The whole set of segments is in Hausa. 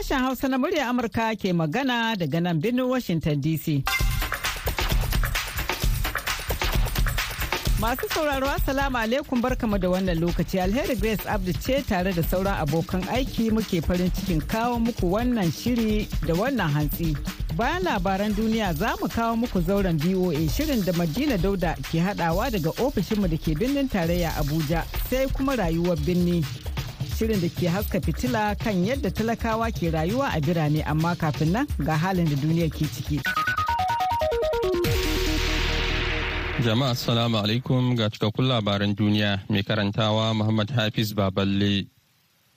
Sashen Hausa na murya Amurka ke magana daga nan birnin Washington DC. Masu sauraro Assalamu alaikum barkamu da wannan lokaci alheri Grace Abdu ce tare da sauran abokan aiki muke farin cikin kawo muku wannan shiri da wannan hantsi. Bayan labaran duniya za mu kawo muku zauren BOA shirin da Madina Dauda ke hadawa daga ofishinmu da ke birnin tarayya Abuja sai kuma rayuwar birni. Shirin da ke haska fitila kan yadda talakawa ke rayuwa a birane amma kafin nan ga halin da duniya ke ciki. Jama'a assalamu alaikum ga cikakkun labaran duniya mai karantawa Muhammad Hafiz Baballe.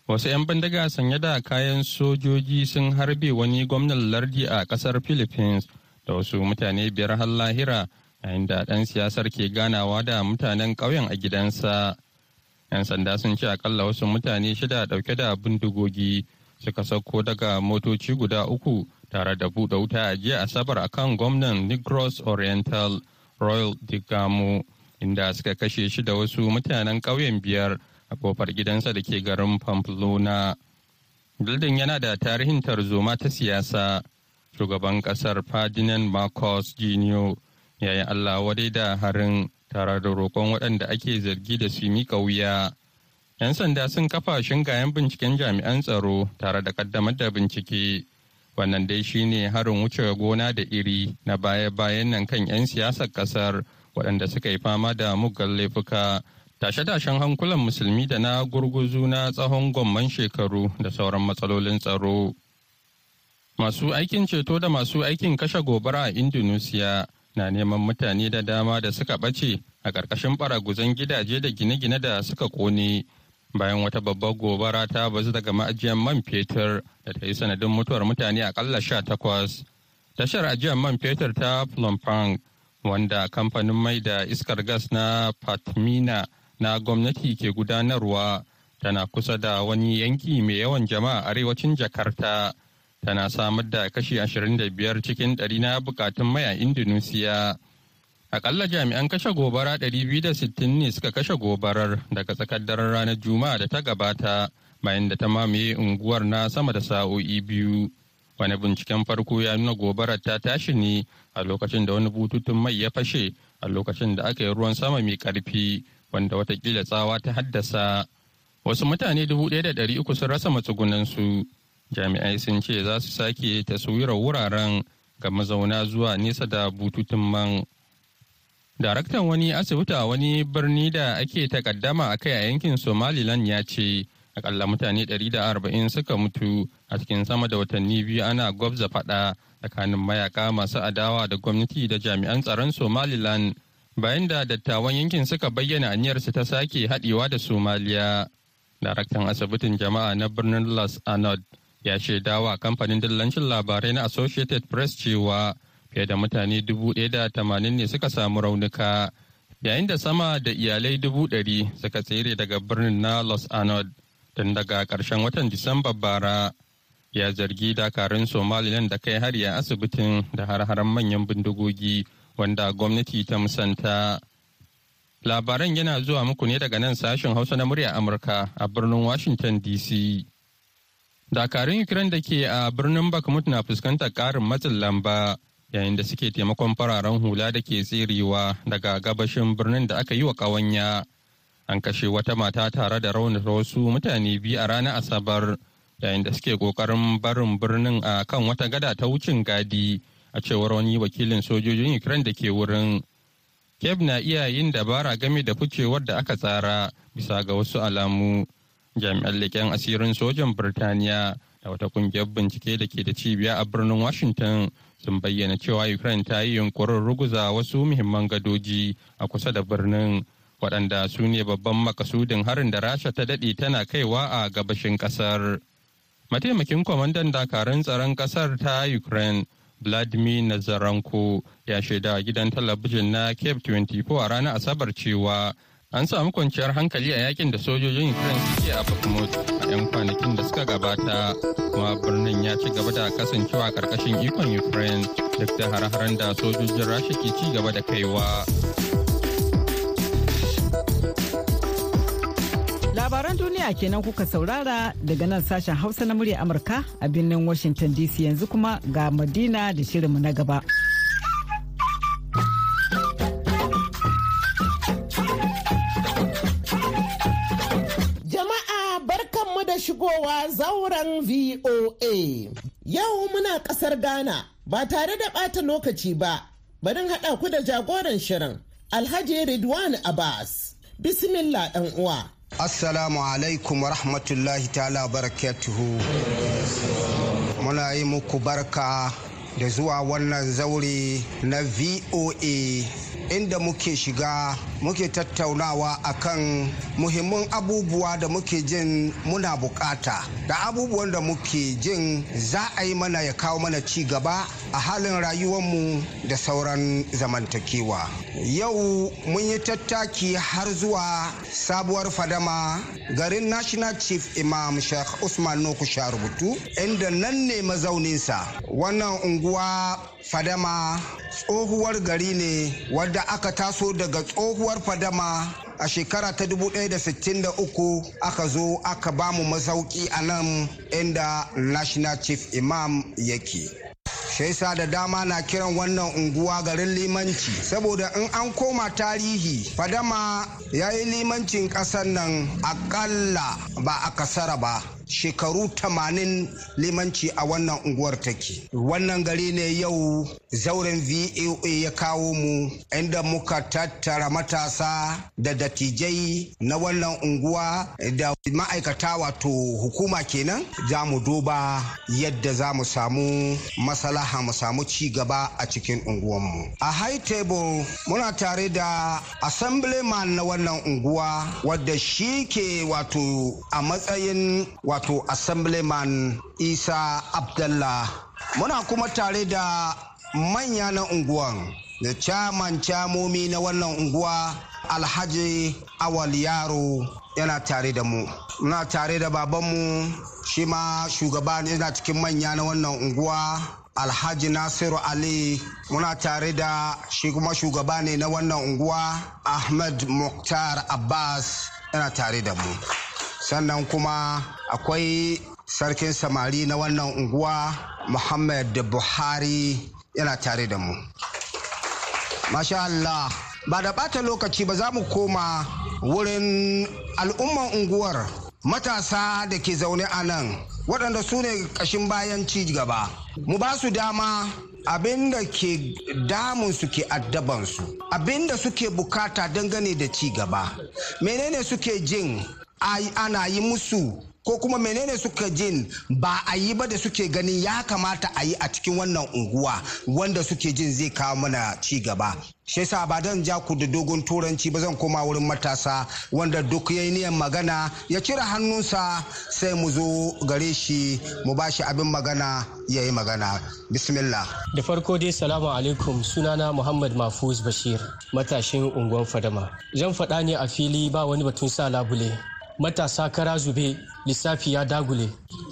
Wasu 'yan bindiga sanye da kayan sojoji sun harbe wani gwamnan lardi a ƙasar Philippines da wasu mutane biyar har lahira yayin da ɗan siyasar ke ganawa da mutanen ƙauyen a gidansa. 'Yan sanda sun ce akalla wasu mutane shida ɗauke da bindigogi suka sauko daga motoci guda uku tare da buɗe wuta a jiya Asabar akan gwamnan Negros Oriental. royal digamo inda suka kashe shi da wasu mutanen ƙauyen biyar a ƙofar gidansa da ke garin pamplona bildin yana da tarihin tarzoma ta siyasa shugaban ƙasar ferdinand marcos jr ya yi allah wadai da harin tare da roƙon waɗanda ake zargi da su miƙa wuya. 'yan sanda sun kafa shingayen binciken jami'an tsaro tare da kaddamar da bincike. Wannan dai shine harin wuce gona da iri na baya-bayan nan kan 'yan siyasar ƙasar waɗanda suka yi fama da muggan laifuka. Tashe-tashen hankulan musulmi da na gurguzu na tsawon gwamman shekaru da sauran matsalolin tsaro. Masu aikin ceto da masu aikin kashe gobara a indonesia na neman mutane da dama da suka ɓace a ƙarƙashin ɓaraguzan gidaje da gine-gine da suka ƙone bayan wata babbar gobara ta bazu daga ma'ajiyar man fetur da ta yi sanadin mutuwar mutane akalla sha takwas. Tashar ajiyar man fetur ta Plumpang wanda kamfanin mai da iskar gas na Patmina na gwamnati ke gudanarwa tana kusa da wani yanki mai yawan jama'a arewacin Jakarta. Tana samar da kashi 25 cikin ɗari na bukatun mai a Indonesia. Akalla jami'an kashe gobara 260 ne suka kashe gobarar daga tsakar daren ranar Juma'a da ta gabata bayan da ta mamaye unguwar na sama da sa'o'i biyu. Wani binciken farko ya nuna gobarar ta tashi ne a lokacin da wani bututun mai ya fashe a lokacin da aka yi ruwan sama mai ƙarfi wanda wataƙila tsawa ta haddasa. Wasu mutane dubu ɗaya da ɗari uku sun rasa matsugunansu. Jami'ai sun ce za su sake taswirar wuraren ga mazauna zuwa nesa da bututun man. Daraktan wani asibiti wani birni da ake takaddama a kai a yankin Somaliland ya ce akalla mutane 140 suka mutu a cikin sama da watanni biyu ana gwabza fada tsakanin mayaka masu adawa da gwamnati da jami'an tsaron Somaliland bayan da dattawan yankin suka bayyana aniyarsu ta sake haɗewa da Somaliya. Daraktan asibitin jama'a na birnin Las Anod ya shaidawa kamfanin dillancin labarai na Associated Press cewa fiye da mutane dubu ɗaya da tamanin ne suka samu raunuka yayin da sama da iyalai dubu ɗari suka tsere daga birnin na los anod tun daga ƙarshen watan disamba bara. Ya zargi dakarun somaliland da kai hari a asibitin da har-haren manyan bindigogi wanda gwamnati ta musanta. Labaran yana zuwa muku ne daga nan sashen hausa na murya amurka a birnin washington dc dakarun ukraine da ke a birnin bakhmut na fuskantar ƙarin matsin lamba yayin da suke taimakon fararen hula da ke tserewa daga gabashin birnin da aka yi wa ƙawanya. An kashe wata mata tare da raunata wasu mutane biyu a ranar asabar yayin da suke ƙoƙarin barin birnin a kan wata gada ta wucin gadi a cewar wani wakilin sojojin ukraine da ke wurin. Kiev na iya yin dabara game da ficewar da aka tsara bisa ga wasu alamu. Jami'an leƙen asirin sojan birtaniya da wata ƙungiyar bincike da ke da cibiya a birnin washington sun bayyana cewa ukraine ta yi yunkurin ruguza wasu muhimman gadoji a kusa da birnin waɗanda su ne babban makasudin harin da rasha ta daɗe tana kaiwa a gabashin ƙasar. Mataimakin kwamandan dakarun tsaron ƙasar ta ukraine vladimir nazarenko ya shaida gidan talabijin na cape 24 a ranar asabar cewa an samu kwanciyar hankali a yaƙin da sojojin ukraine suke a bakhmut a 'yan kwanakin da suka gabata kuma birnin ya ci gaba da kasancewa ƙarƙashin ikon ukraine duk da har-haren da sojojin rasha ke ci gaba da kaiwa Labaran duniya kenan kuka saurara daga nan sashen Hausa na murya Amurka a birnin Washington DC yanzu kuma ga Madina da shirinmu na gaba. Zauren VOA. Yau muna ƙasar Ghana ba tare da ɓata lokaci ba, barin haɗa ku da jagoran shirin Alhaji Ridwan Abbas. Bismillah ɗan uwa. Assalamu alaikum wa rahmatullahi ta'ala barakatuhu. Muna yi muku barka da zuwa wannan zaure na VOA inda muke shiga muke tattaunawa akan muhimman abubuwa da muke jin muna buƙata. Da abubuwan da muke jin za a yi mana ya kawo mana ci gaba a halin rayuwarmu da sauran zamantakewa. Yau mun yi tattaki har zuwa sabuwar fadama garin national chief imam sheikh usman noku rubutu inda nan ne mazauninsa. Wannan unguwa fadama tsohuwar gari ne wadda aka taso daga tsohuwar fadama a shekara ta 1963 aka zo aka ba mu masauki a nan inda national chief imam yake. Shaisa da dama na kiran wannan unguwa garin limanci saboda in an koma tarihi fadama ya yi limancin ƙasar nan akalla ba a kasara ba. Shekaru tamanin limanci a wannan unguwar take. Wannan gari ne yau zauren voa ya kawo mu inda muka tattara matasa da dattijai na wannan unguwa da ma'aikata wato hukuma kenan. Za mu duba yadda za mu samu masalaha mu samu ci gaba a cikin unguwanmu a high table muna tare da assemblyman na wannan unguwa wadda shi ke wato a matsayin wato assemblyman isa abdallah. Muna kuma tare da manya na unguwan da caman camomi na wannan unguwa alhaji awal yaro yana tare da mu. Muna tare da babanmu shi ma shugaba yana cikin manya na wannan unguwa alhaji nasiru ali. Muna tare da shi kuma shugaba ne na wannan unguwa ahmed muktar abbas yana tare da mu. Sannan kuma akwai sarkin samari na wannan unguwa muhammad buhari yana tare da mu. Masha Allah ba da ɓata lokaci ba za mu koma wurin al'umman unguwar matasa da ke zaune a nan waɗanda su ne ƙashin bayan ci gaba. Mu ba su dama abin da ke damun su ke addabansu abin da suke buƙata dangane da ci gaba. Menene suke jin? Ana yi musu. Ko kuma menene suka jin ba a yi ba da suke ganin ya kamata a yi a cikin wannan unguwa wanda suke jin zai kawo mana ci gaba. Shi yasa ba dan ja ku da dogon turanci ba zan koma wurin matasa wanda duk yayi niyan magana ya cire hannunsa sai mu zo gare shi mu ba shi abin magana ya yi magana. Bismillah. Da farko dai salamu alaikum. Sunana muhammad mafuz bashir matashin unguwan fadama. Zan faɗa ne a fili ba wani batun sa labule. Matasa kara zube lissafi ya dagule.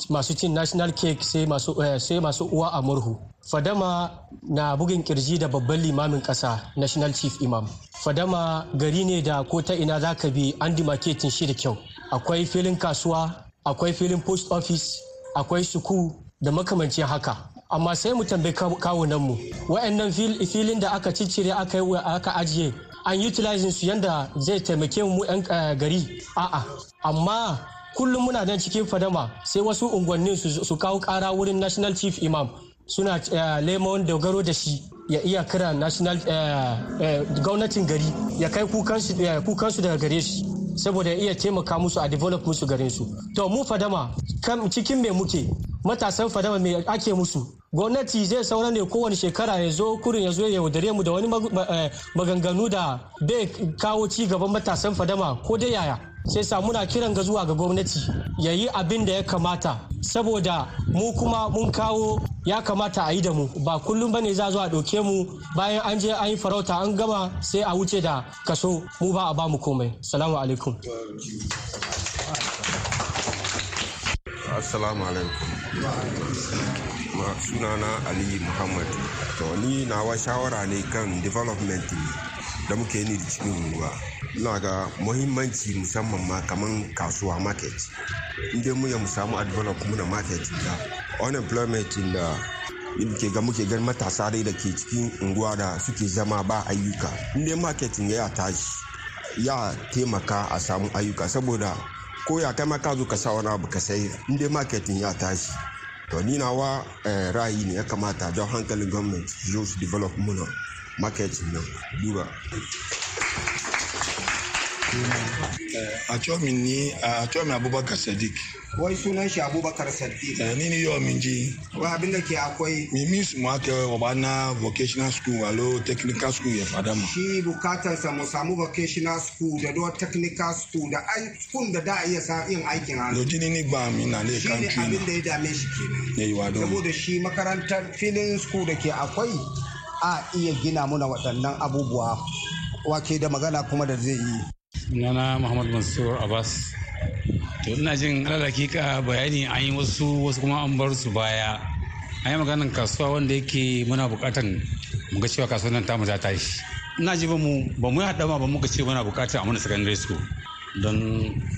Masu cin national cake sai masu, sai masu uwa a murhu. Fadama na bugin ƙirji da babban limamin kasa national chief imam. Fadama gari ne da ko ta ina za ka bi an dimaketin shi da kyau. Akwai filin kasuwa akwai filin post office akwai suku da makamancin haka. Amma sai mu tambayi kawunanmu wa'annan filin da aka ciccire aka ajiye an utilizing su yanda zai taimake mu 'yan gari. A'a amma kullum muna nan cikin fadama sai wasu unguwannin su kawo kara wurin national chief imam. Suna lemon dogaro da shi. Ya iya kira national gwamnatin gari ya kai kukansu daga gare shi saboda ya iya taimaka musu a develop musu garin su. To mu fadama cikin me muke? Matasan fadama me ake musu? Gwamnati zai saura ne kowane shekara ya zo kurin ya zo ya yaudare mu da wani maganganu da bai kawo ci gaban matasan fadama ko dai yaya? Sai sa muna kiran ga zuwa ga gwamnati ya yi abin da ya kamata. Saboda mu kuma mun kawo ya kamata a yi da mu. Ba kullum ba ne za zo a ɗauke mu. Bayan an je an yi farauta an gama sai a wuce da kaso. Mu ba a ba mu komai. Salamu alaikum. Assalamu alaikum. Sunana ali muhammad. To ni nawa shawara ne kan development da muke yi da cikin unguwa. Ina ga muhimmanci musamman ma kaman kasuwa market. Inda mu ya mu samu a develop muna market da unemployment da muke ga muke gan matasa dai da ke cikin unguwa da suke zama ba ayyuka. Inda marketing ya tashi ya taimaka a samu ayyuka saboda ko ya kai maka zo ka sa wani abu ka sai inda marketing ya tashi. To ni nawa ra'ayi ne ya kamata don hankalin gwamnati zo su develop muna marketing nan duba a ni a abubakar sadiq. Wai sunan shi abubakar sadiq. Ni ni yau min ji ke akwai? Mi mi su ma ke wa na vocational school alo technical school ya fada shi mu samu vocational school da do technical school da ai da da iya sa yin aikin hannu. Ni mi na le shi ne country abin da ya dame shi kenan. Ne yi wa don. Saboda shi makarantar filin school da ke akwai a iya gina muna waɗannan abubuwa. Wake da magana kuma da zai yi. Sunana muhammad mansur abbas. To ina jin alalakika bayani an yi wasu wasu kuma an bar su baya. An yi maganin kasuwa wanda yake muna bukatan mu ga cewa kasuwar nan tamu ta tashi ina ji ba mu ba mu haɗa ba muka ce muna bukatan a mana secondary school. Don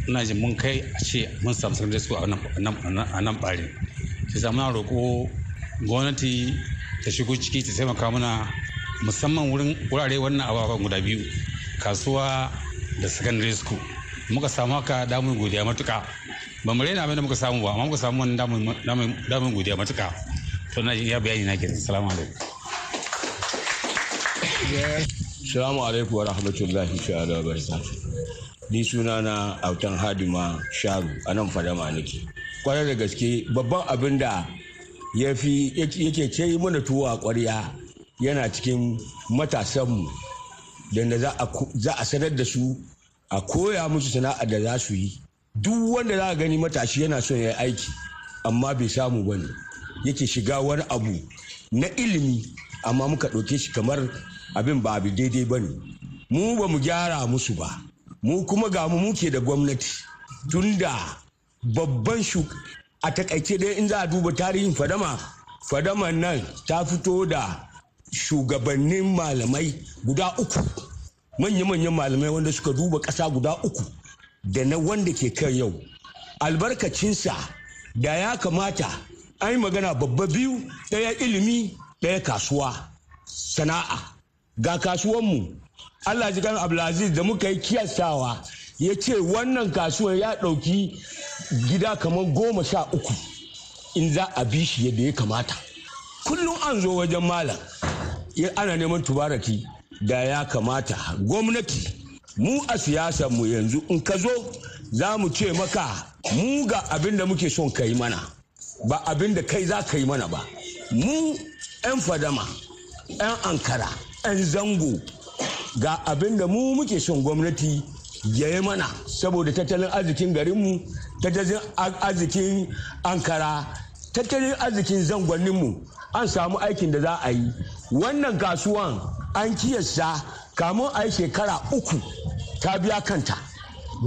ina ji mun kai a ce mun samu secondary school a nan ɓarin. Shi sa muna roƙo gwamnati ta shigo ciki ta taimaka mana musamman wurin wurare wannan ababen guda biyu kasuwa da secondary school. Muka samu haka damun godiya matuka ba mu raina abin da muka samu ba amma muka samu wani damun godiya matuka to na ya bayani na kenan salamu alaikum. Salamu alaikum wa rahmatullahi ta'ala wa barakatuh. Ni suna na autan hadima sharu a nan fadama nake. Kwarar da gaske babban abin da ya fi yake ce mana tuwo a yana cikin matasanmu da za a sanar da su a koya musu sana'ar da za su yi. Duk wanda za a gani matashi yana son ya yi aiki amma bai samu ba ne. Yake shiga wani abu na ilimi amma muka ɗauke shi kamar abin ba abu daidai ba ne. Mu ba mu gyara musu ba. Mu kuma ga mu muke da gwamnati tunda babban a taƙaice dai in za a duba tarihin fadama fadaman nan ta fito da shugabannin malamai guda uku. Manya-manyan malamai wanda suka duba ƙasa guda uku da na wanda ke kai yau. Albarkacinsa da ya kamata an yi magana babba biyu ɗaya ilimi ɗaya kasuwa sana'a. Ga kasuwanmu. Allah ji kan abdulaziz da muka yi kiyasawa ya ce wannan kasuwar ya ɗauki gida kamar goma sha uku in za a bi shi yadda ya kamata. Kullum an zo wajen malam ana neman tubaraki da ya kamata. Gwamnati mu a siyasar mu yanzu in ka zo za mu ce maka mu ga abin da muke son ka yi mana ba abin da kai za ka yi mana ba. Mu 'yan fadama 'yan ankara 'yan zango ga abin da mu muke son gwamnati ya yi mana saboda tattalin arzikin garinmu tattalin arzikin ankara tattalin arzikin zangonninmu an samu aikin da za a yi. Wannan kasuwan an kiyasta kamun a yi shekara uku ta biya kanta.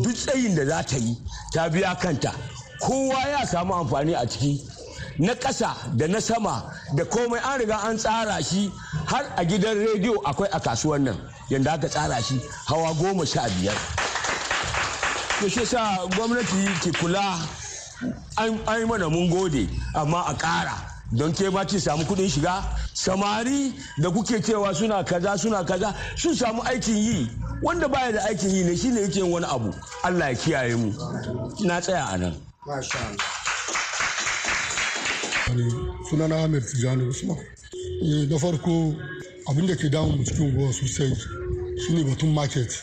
Duk tsayin da za ta yi ta biya kanta. Kowa ya samu amfani a ciki. Na ƙasa da na sama da komai an riga an tsara shi. Har a gidan rediyo akwai a kasuwan nan yadda aka tsara shi hawa goma sha biyar. To shi sa gwamnati ke kula an yi mana mun gode amma a ƙara. Don ke ma ci samu kuɗin shiga? Samari da kuke cewa suna kaza suna kaza sun samu aikin yi. Wanda baya da aikin yi ne shine yake wani abu. Allah ya kiyaye mu. Na tsaya a nan. Sunana Ahmed Tijjani Usman. Na farko abin da ke damun mu cikin ruwa sosai shine batun market.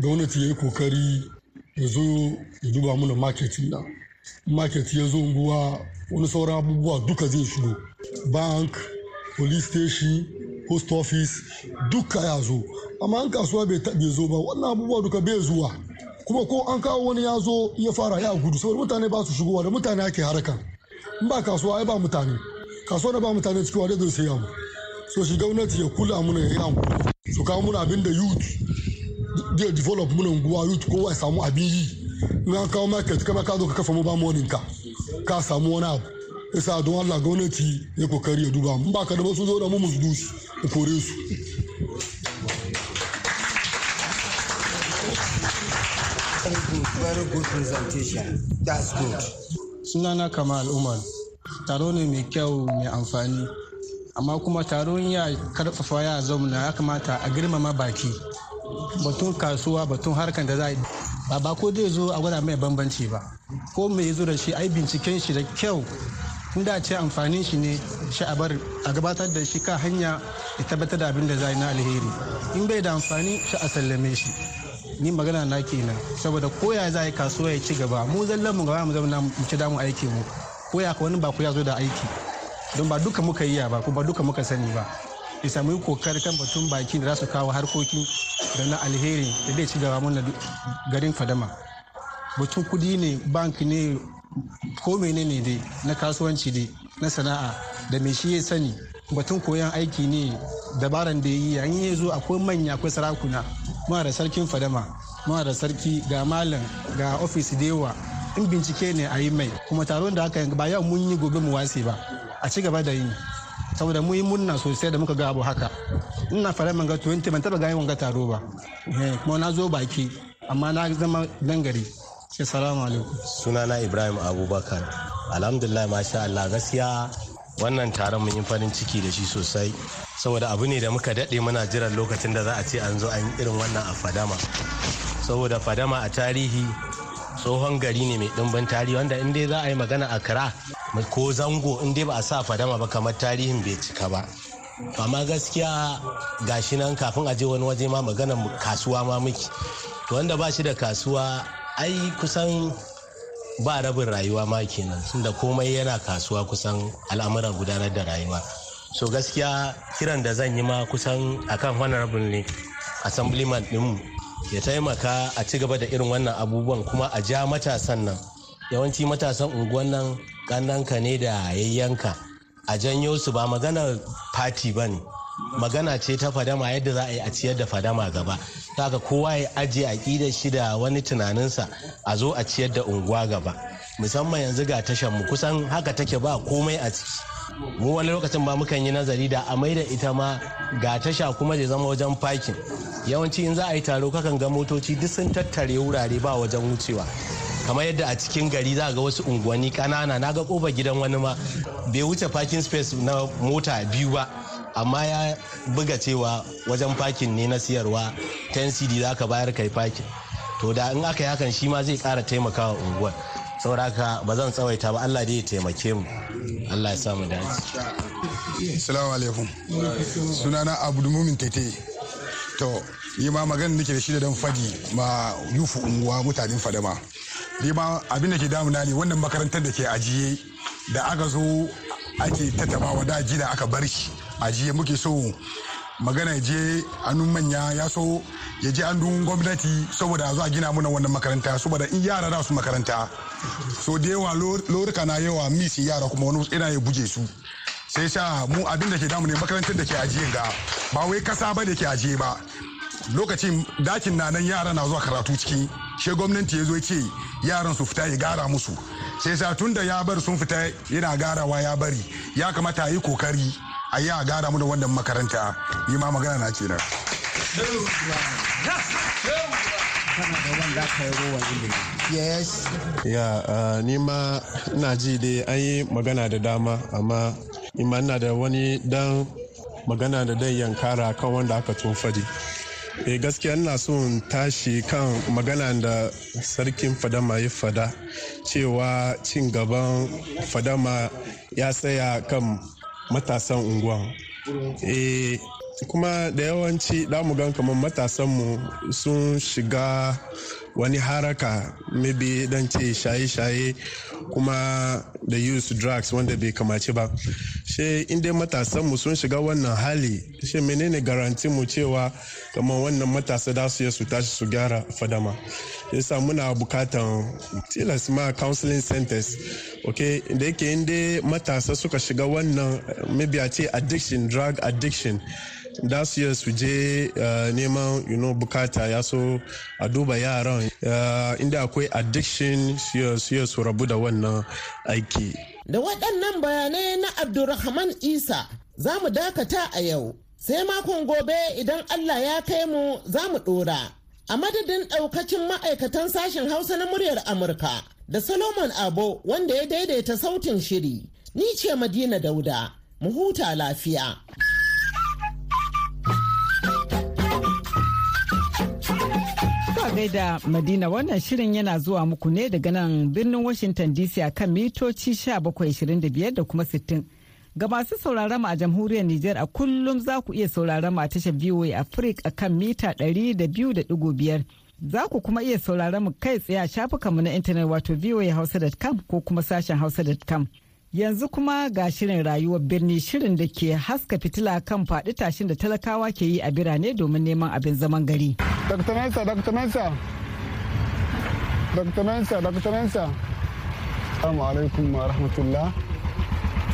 Gwamnati ya yi ƙoƙari ya zo ya duba mana market nan. Market ya zo unguwa wani sauran abubuwa duka zai shigo. Bank police station post office duka ya zo. Amma an kasuwa bai zo ba wannan abubuwa duka bai zuwa. Kuma ko an kawo wani ya zo ya fara ya gudu. Saboda mutane ba su shigowa da mutane ake harkan in ba kasuwa ai ba mutane. Kasuwa da ba mutane cikin wadda zai saya mu. So shi gwamnati ya kula muna ya yi hankuli su kawo muna abin da youth dey develop muna unguwa youth ko wa samu abin yi. Na kawo market kama ka zo ka kafa mobile money ka ka samu wani abu. Isa don Allah gwamnati ya ƙoƙari ya duba mu. Ba ka da wasu zo da mu musu dusu ku kore su. Very good presentation. That's good. Sunana kamal umar. Taro ne mai kyau mai amfani. Amma kuma taron ya ƙarfafa ya zauna ya kamata a girmama baki. Batun kasuwa batun harkar da za a ba ba ko zai zo a gwada mai bambanci ba. Ko mai zo da shi ai binciken shi da kyau. Inda ce amfanin shi ne shi a bar a gabatar da shi kan hanya ya tabbatar da abin da za na alheri. In bai da amfani shi a sallame shi. Ni magana na kenan saboda koya za yi kasuwa ya ci gaba mu zallan mu gaba mu zama mu ci damu aiki mu. Koya ka wani ba ku ya zo da aiki. Don ba duka muka yi ba ko ba duka muka sani ba. Isa mu yi ƙoƙari kan batun baki da za su kawo harkokin da na alheri da zai ci gaba mun garin fadama. Batun kuɗi ne bank ne ko menene dai na kasuwanci dai na sana'a da me shi ya sani. Batun koyon aiki ne dabaran da ya yi. Yayin ya zo akwai manya akwai sarakuna. Muna da sarkin fadama muna da sarki ga malam ga ofis da yawa. In bincike ne a yi mai. Kuma taron da aka ba yau mun yi gobe mu wasi ba. A ci gaba da yi. Saboda mu yi munna sosai da muka ga abu haka. Ina fara manga 20 ban taba gani wanga taro ba. Kuma na zo baki amma na zama dangare sai salamu alaikum. Sunana ibrahim abubakar. Alhamdulillah masha allah gaskiya wannan taron mun yi farin ciki da shi sosai. Saboda abu ne da muka daɗe muna jiran lokacin da za a ce an zo an yi irin wannan a fadama. Saboda fadama a tarihi tsohon gari ne mai ɗimbin tarihi wanda in dai za a yi magana a kira ko zango in dai ba a sa fadama ba kamar tarihin bai cika ba. Amma gaskiya gashi nan kafin a je wani waje ma magana kasuwa ma miki to wanda ba shi da kasuwa ai kusan ba rabin rayuwa ma kenan tunda komai yana kasuwa kusan al'amuran gudanar da rayuwa. So gaskiya kiran da zan yi ma kusan akan honorable ne assemblyman ɗinmu. Ya taimaka a ci gaba da irin wannan abubuwan kuma a ja matasan nan. Yawanci matasan unguwan nan kannanka ne da yayyanka. A janyo su ba magana fati ba ne. Magana ce ta fadama yadda za a yi a ciyar da fadama gaba. Kaga kowa ya ajiye aƙidar shi da wani tunaninsa a zo a ciyar da unguwa gaba. Musamman yanzu ga tashar mu kusan haka take ba komai a ciki. Mu wani lokacin ba mukan yi nazari da a maida ita ma ga tasha kuma da zama wajen fakin yawanci in za a yi taro kakan ga motoci duk sun tattare wurare ba wajen wucewa. Kamar yadda a cikin gari za ga wasu unguwanni kanana na ga ƙofar gidan wani ma bai wuce parking space na mota biyu ba amma ya buga cewa wajen fakin ne na siyarwa 10 cd za ka bayar kai fakin to da in aka yi hakan shi ma zai kara taimakawa unguwar. Sauraka ba zan tsawaita ba allah dai ya taimake mu. Allah ya samu dace. Salamu alaikum. Sunana abdulmumin tete. To yi ma magana nake da shi da dan faɗi ma yufu unguwa mutanen fadama. Ni ma abin da ke damuna ne wannan makarantar da ke ajiye da aka zo ake tattabawa da gida aka bar shi ajiye muke so magana je hannun manya ya so ya je hannun gwamnati saboda a zo a gina muna wannan makaranta saboda in yara da su makaranta. So da yawa lorika na yawa misi yara kuma wani ina ya buje su. Sai sa mu abin da ke damu ne makarantar da ke ajiye ga ba wai kasa ba da ke ajiye ba. Lokacin ɗakin na nan yara na zuwa karatu ciki shi gwamnati ya zo ce yaran su fita ya gara musu. Sai sa tun da ya bar sun fita yana garawa ya bari. Ya kamata yi ƙoƙari a yi a gara mu da wannan makaranta. Yi ma magana na ce nan. yes. Ya ni ma ina ji dai an yi magana da dama amma ima ina da wani dan magana da dan yankara kan wanda aka tun faɗi. E gaskiya ina so tashi kan magana da sarkin fadama ya fada cewa cin gaban fadama ya tsaya kan matasan unguwan. E kuma da yawanci mu gan kamar matasanmu sun shiga wani haraka maybe dan ce shaye-shaye kuma da use drugs wanda bai kamace ba. She inda matasanmu sun shiga wannan hali she menene garanti mu cewa kamar wannan matasa da su su tashi su gyara fadama? Yasa muna bukatan tilas ma counseling centers ok da yake inda matasa suka shiga wannan maybe a ce addiction drug addiction da su su je neman you know, buƙata ya so a duba yaran. Inda akwai addiction su yi su rabu da wannan aiki. Da waɗannan bayanai na abdulrahman isa za mu dakata a yau. Sai makon gobe idan allah ya kai mu za mu ɗora. A madadin ɗaukacin ma'aikatan sashen Hausa na muryar Amurka da Solomon Abo wanda ya daidaita sautin shiri, ni ce Madina Dauda, mu huta lafiya. Gaida Madina wannan shirin yana zuwa muku ne daga nan birnin Washington DC a kan mitoci 1725 da kuma 60. Ga masu sauraron a jamhuriyar Nijar a kullum za ku iya sauraron a tashar VOA Africa a kan mita 200.5. Za ku kuma iya sauraron mu kai tsaye a shafukanmu na intanet wato voahausa.com ko kuma sashen hausa.com. Yanzu kuma ga shirin rayuwar birni shirin da ke haska fitila kan faɗi tashin da talakawa ke yi a birane domin neman abin zaman gari.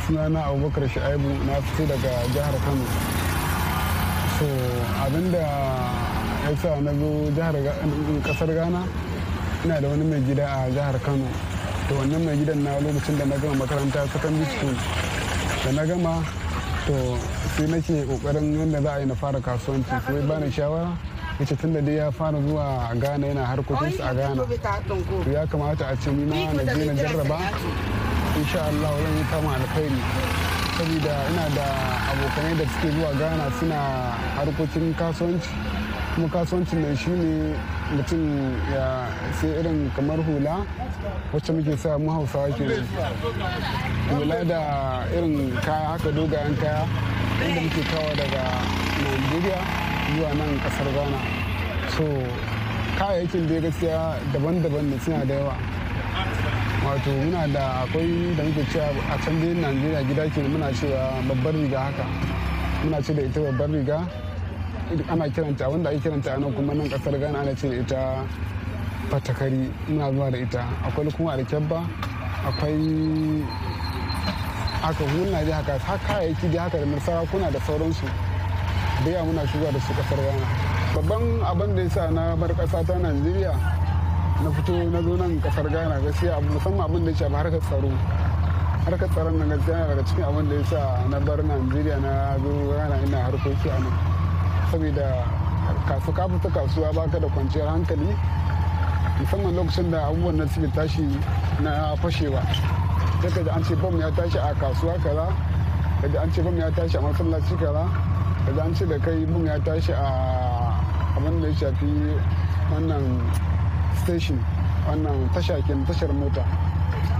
Sunana Abubakar Sha'ibu na fito daga jihar Kano. So abin da ya sa na zo jihar ƙasar Ghana ina da wani mai gida a jihar Kano. To wannan mai gidan na lokacin da na gama makaranta secondary school. Da na gama to sai nake ƙoƙarin yadda za a yi na fara kasuwanci. Sai bani shawara ya ce tun da dai ya fara zuwa ghana yana harkokinsa a ghana. To ya kamata a ce ni ma na je na jarraba. Insha Allah zan yi kama alkhairi. Saboda ina da abokanai da suke zuwa ghana suna harkokin kasuwanci. Kuma kasuwancin nan shine mutum ya sai irin kamar hula wacce muke sa mu hausawa ke hula da irin kaya haka dogayen kaya wanda muke kawo daga nigeria zuwa nan ƙasar ghana. So kayayyakin da gaskiya daban-daban ne suna da yawa. Wato muna da akwai da muke cewa a can dai najeriya gida ke muna cewa babbar riga haka. Muna ce da ita babbar riga. Ana kiranta wanda ake kiranta nan kuma nan ƙasar ghana ana ce da ita fatakari. Muna zuwa da ita. Akwai kuma alkyabba akwai haka hulna ji haka kayayyaki dai haka da sarakuna da sauransu. Da yawa muna shiga da su ƙasar ghana. Babban abin da ya sa na bar kasa ta najeriya na fito na zo nan ƙasar ghana gaskiya musamman abin da ya shafi harkar tsaro. Harkar tsaron nan gaskiya daga cikin abin da ya sa na bar najeriya na zo ghana ina harkoki a nan. Saboda kasu ka fita kasuwa baka da kwanciyar hankali. Musamman lokacin da abubuwan nan suke tashi na fashewa. Sai ka an ce bom ya tashi a kasuwa kaza kaji an ce bom ya tashi a masallaci kaza kaji an ce da kai bom ya tashi a abin da ya shafi wannan station wannan tasha ke tashar mota.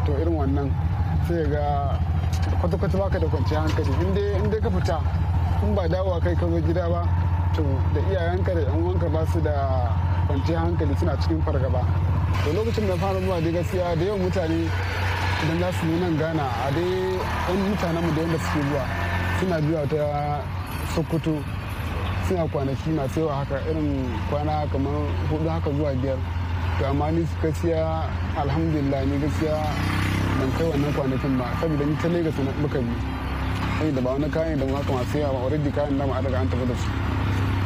To irin wannan sai ga kwata-kwata baka da kwanciyar hankali. In dai ka fita in ba dawowa kai ka zo gida ba to da iyayenka da yan uwanka ba su da kwanciyar hankali suna cikin fargaba. Da lokacin da fara zuwa dai gaskiya da yawan mutane idan za su nan gana a dai yan mutanen mu da yadda suke zuwa suna zuwa ta sokoto suna kwanaki masu yawa haka irin kwana kamar huɗu haka zuwa biyar. To amma ni gaskiya alhamdulillah ni gaskiya ban kai wannan kwanakin ba saboda ni ta lagos muka bi. Saboda ba wani kayan da haka masu yawa already kayan da ma daga an tafi da su.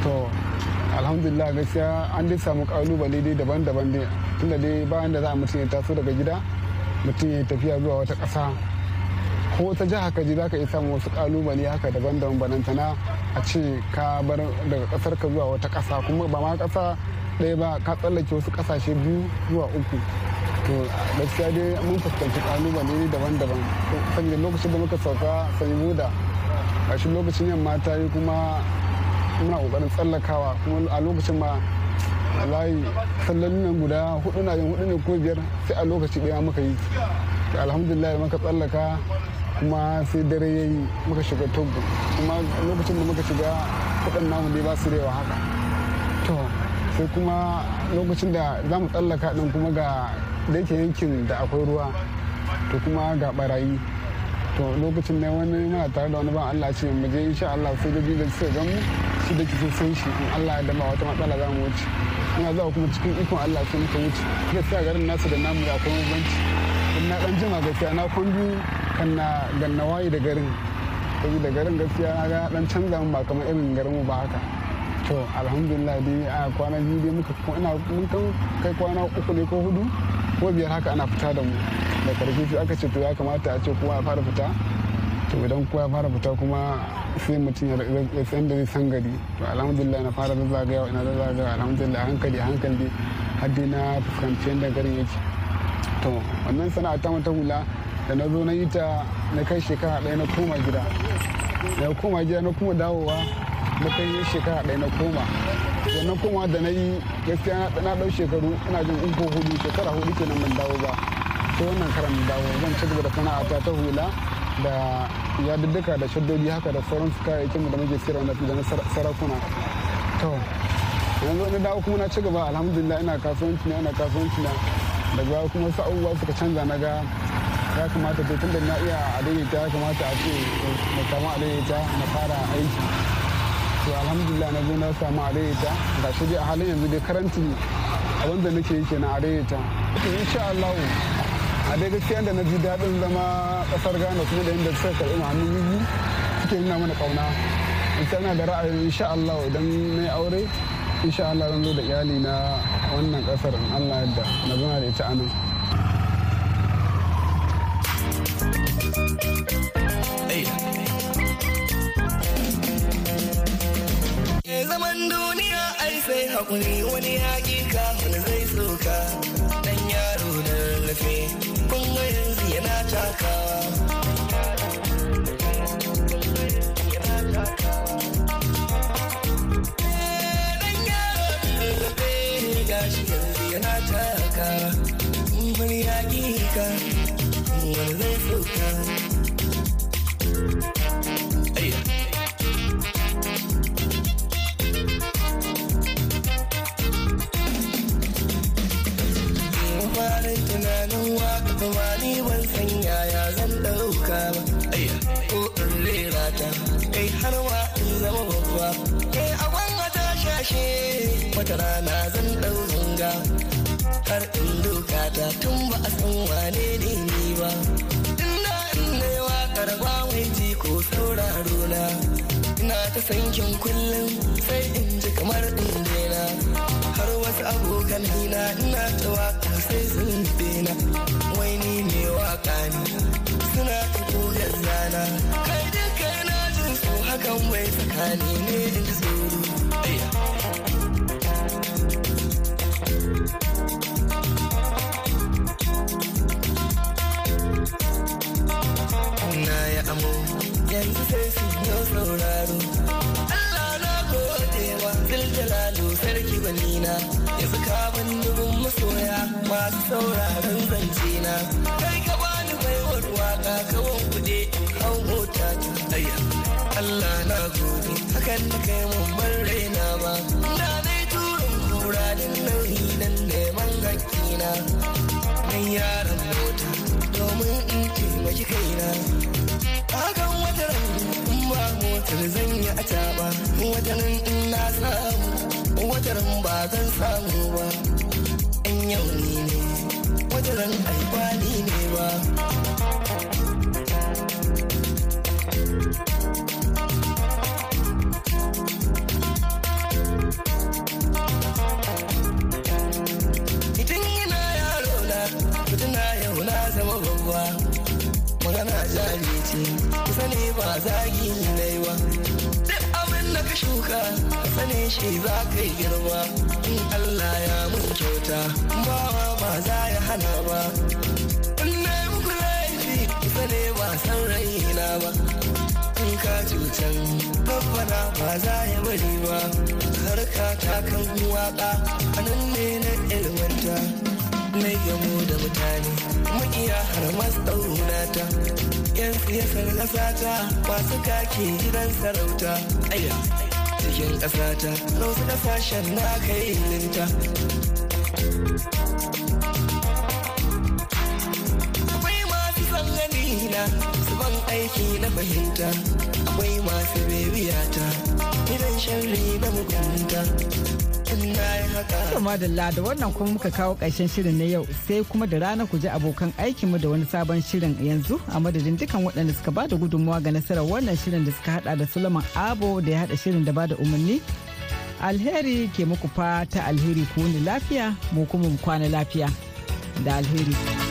To alhamdulillah gaskiya an dai samu ƙalubale dai daban-daban dai. Tunda dai bayan da za a mutum ya taso daga gida mutum ya tafiya zuwa wata ƙasa. Ko wata jiha ka ji za ka iya samun wasu ƙalubale haka daban-daban. Banantana a ce ka bar daga ƙasar ka zuwa wata ƙasa. Kuma ba ma ƙasa ɗaya ba ka tsallake wasu ƙasashe biyu zuwa uku. To gaskiya dai mun fuskanci ƙalubale daban-daban. Saboda lokacin da muka sauka sani muda gashi lokacin yamma ta yi kuma muna ƙoƙarin tsallakawa kuma a lokacin ma wallahi sallolin nan guda huɗu na huɗu ne ko biyar sai a lokaci ɗaya muka yi. Alhamdulillah muka tsallaka kuma sai dare ya yi muka shiga togo kuma lokacin da muka shiga kuɗin namu dai ba su rewa haka. To sai kuma lokacin da za mu tsallaka din kuma ga da yake yankin da akwai ruwa to kuma ga barayi to lokacin ne wani muna tare da wani ban Allah ce mu je insha Allah sai da da suka gan mu shi da kike san shi in Allah ya dama wata matsala za mu wuce. Muna zuwa kuma cikin ikon Allah sai muka wuce. Gaskiya garin nasu da namu da bambanci. In na dan jima gaskiya na kwan biyu kan na ganna waye da garin. Saboda garin gaskiya na ga dan canza mu ba kamar irin garin mu ba haka. To alhamdulillah dai a kwana biyu dai muka ina mun kai kwana uku ne ko huɗu ko biyar haka ana fita da mu. Da ƙarfi sai aka ce to ya kamata a ce kowa ya fara fita. To idan kowa ya fara fita kuma sai mutum ya san da zai san gari. To alhamdulillah na fara zazzagawa ina zazzagawa alhamdulillah hankali hankali har dai na fuskanci yadda garin yake. To wannan sana'a ta mata hula da na zo na yi ta na kai shekara ɗaya na koma gida. Na koma gida na kuma dawowa na kai shekara ɗaya na koma. Wannan koma da na yi gaskiya na ɗau shekaru ina jin uku huɗu shekara huɗu kenan ban dawo ba. Sai wannan karan dawo zan ci gaba da sana'ata ta hula da yadudduka da shaddodi haka da sauran su kayayyakin da muke sayarwa da na sarakuna. To yanzu na dawo kuma na ci gaba. Alhamdulillah ina kasuwanci na ina kasuwanci na. Daga kuma wasu abubuwa suka canza na ga ya kamata to tun da na iya a daidaita ya kamata a ce na samu a daidaita na fara aiki. To alhamdulillah na zo na samu a daidaita ga shi a halin yanzu dai karanti abin da nake yi kenan a daidaita insha Allah a dai gaskiya da na ji daɗin zama ƙasar Ghana kuma da yadda suka karɓi hannu biyu suke nuna mana ƙauna in na da ra'ayin insha Allah idan na yi aure insha Allah zan zo da iyali na wannan ƙasar in Allah yadda na zama da ita a nan. Zaman duniya ai sai haƙuri wani yaƙi ka wani zai soka dan yaro da rarrafe kun yanzu yana takawa yanzu yana takawa wani yaƙi ka. Ta shashe wata rana zan ɗau zanga har in doka ta tun ba a san wane ne ni ba. Ina in ne waƙar ba mai ji ko sauraro na. Ina ta sankin kullum sai in ji kamar in daina. Har wasu abokan nina ina ta waƙa sai sun dena wai ni ne waƙa ne suna ta kogar zana. Kai duka na jin su hakan wai tsakani ne. in sauraro Allah na godewa ziljalalu sarki banina yanzu ka ban dubin masoya masu sauraron zance na. Kai ka bani baiwar waƙa kawon kuɗe hau mota ta aya Allah na gode. Hakan da kai mun raina ma. Na dai turin kura da nauyi dan neman hakkina nan yaran mota. Motar zan yi a taɓa wata nan in samu wata ran ba zan samu ba. In yau ni ne wata ran aibani ne ba. Magana kusa ne ba zagi ne. Shuka ka sane shi za ka yi girma. In Allah ya mun kyauta ba ba za ya hana ba. In na yi muku laifi kusa ne ba san raina ba. In ka cutan babbana ba za ya bari ba. Harka ta kan waƙa a nan ne na ilmanta. Na gamo da mutane makiya har masu ɗaunata yan siyasar ƙasata masu kake gidan sarauta. Cikin ƙasata. Na wasu ƙasashen na kai linta akwai masu son gani na su ban aiki na fahimta. Akwai masu bebiyata gidan sharri na mugunta. Madalla da wannan kuma muka kawo ƙarshen shirin na yau sai kuma da rana ku ji abokan aikinmu da wani sabon shirin yanzu a madadin dukan waɗanda suka ba da gudunmawa ga nasarar wannan shirin da suka hada da Suleiman Abo da ya hada shirin da ba da umarni. Alheri ke muku fata alheri ku wuni lafiya mu kuma mu kwana lafiya da alheri.